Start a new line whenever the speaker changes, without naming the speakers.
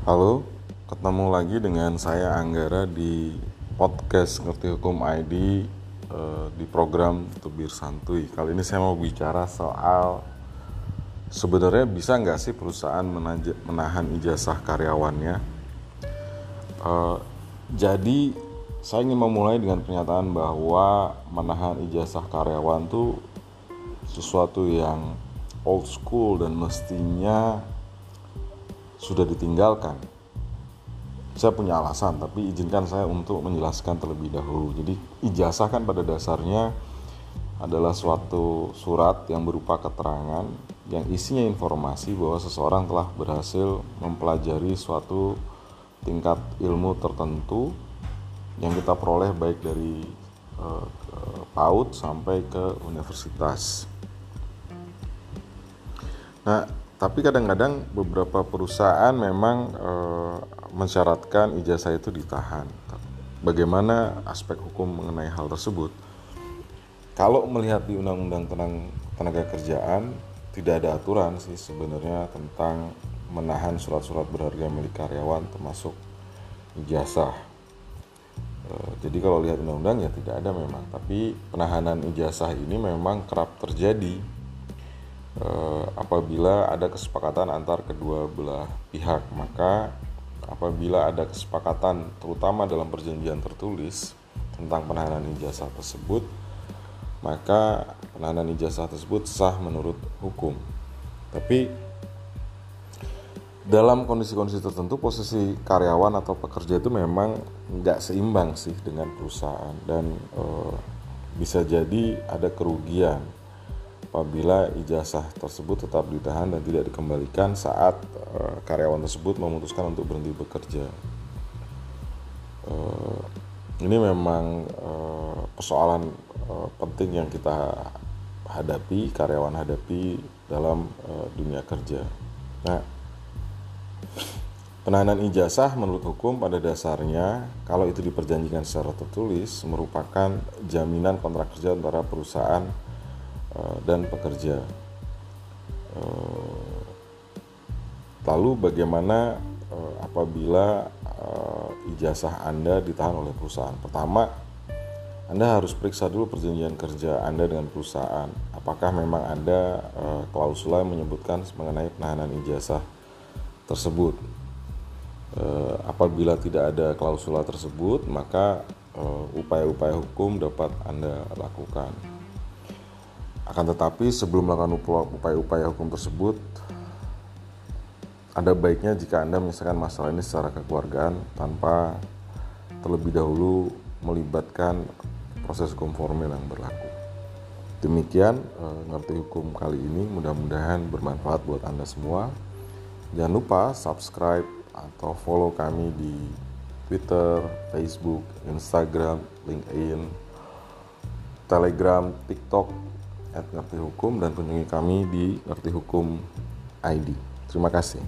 Halo, ketemu lagi dengan saya Anggara di podcast Ngerti Hukum ID eh, di program Tubir Santuy. Kali ini saya mau bicara soal sebenarnya bisa nggak sih perusahaan menahan ijazah karyawannya. Eh, jadi saya ingin memulai dengan pernyataan bahwa menahan ijazah karyawan itu sesuatu yang old school dan mestinya sudah ditinggalkan. Saya punya alasan, tapi izinkan saya untuk menjelaskan terlebih dahulu. Jadi, ijazah kan pada dasarnya adalah suatu surat yang berupa keterangan yang isinya informasi bahwa seseorang telah berhasil mempelajari suatu tingkat ilmu tertentu yang kita peroleh baik dari uh, PAUD sampai ke universitas. Nah, tapi kadang-kadang beberapa perusahaan memang e, mensyaratkan ijazah itu ditahan. Bagaimana aspek hukum mengenai hal tersebut? Kalau melihat di Undang-Undang Tenaga Kerjaan, tidak ada aturan sih sebenarnya tentang menahan surat-surat berharga milik karyawan termasuk ijazah. E, jadi kalau lihat undang-undang ya tidak ada memang, tapi penahanan ijazah ini memang kerap terjadi Eh, apabila ada kesepakatan antar kedua belah pihak maka apabila ada kesepakatan terutama dalam perjanjian tertulis tentang penahanan ijazah tersebut maka penahanan ijazah tersebut sah menurut hukum. Tapi dalam kondisi-kondisi tertentu posisi karyawan atau pekerja itu memang nggak seimbang sih dengan perusahaan dan e, bisa jadi ada kerugian apabila ijazah tersebut tetap ditahan dan tidak dikembalikan saat uh, karyawan tersebut memutuskan untuk berhenti bekerja. Uh, ini memang uh, persoalan uh, penting yang kita hadapi, karyawan hadapi dalam uh, dunia kerja. Nah, penahanan ijazah menurut hukum pada dasarnya kalau itu diperjanjikan secara tertulis merupakan jaminan kontrak kerja antara perusahaan dan pekerja. Eh, lalu bagaimana eh, apabila ijazah Anda ditahan oleh perusahaan? Pertama, Anda harus periksa dulu perjanjian kerja Anda dengan perusahaan. Apakah memang ada klausula yang menyebutkan mengenai penahanan ijazah tersebut? apabila tidak ada klausula tersebut, maka upaya-upaya hukum dapat Anda lakukan. Akan tetapi sebelum melakukan upaya-upaya hukum tersebut, ada baiknya jika Anda menyelesaikan masalah ini secara kekeluargaan tanpa terlebih dahulu melibatkan proses hukum formil yang berlaku. Demikian eh, ngerti hukum kali ini, mudah-mudahan bermanfaat buat Anda semua. Jangan lupa subscribe atau follow kami di Twitter, Facebook, Instagram, LinkedIn, Telegram, TikTok, at ngerti hukum dan kunjungi kami di ngerti hukum ID. Terima kasih.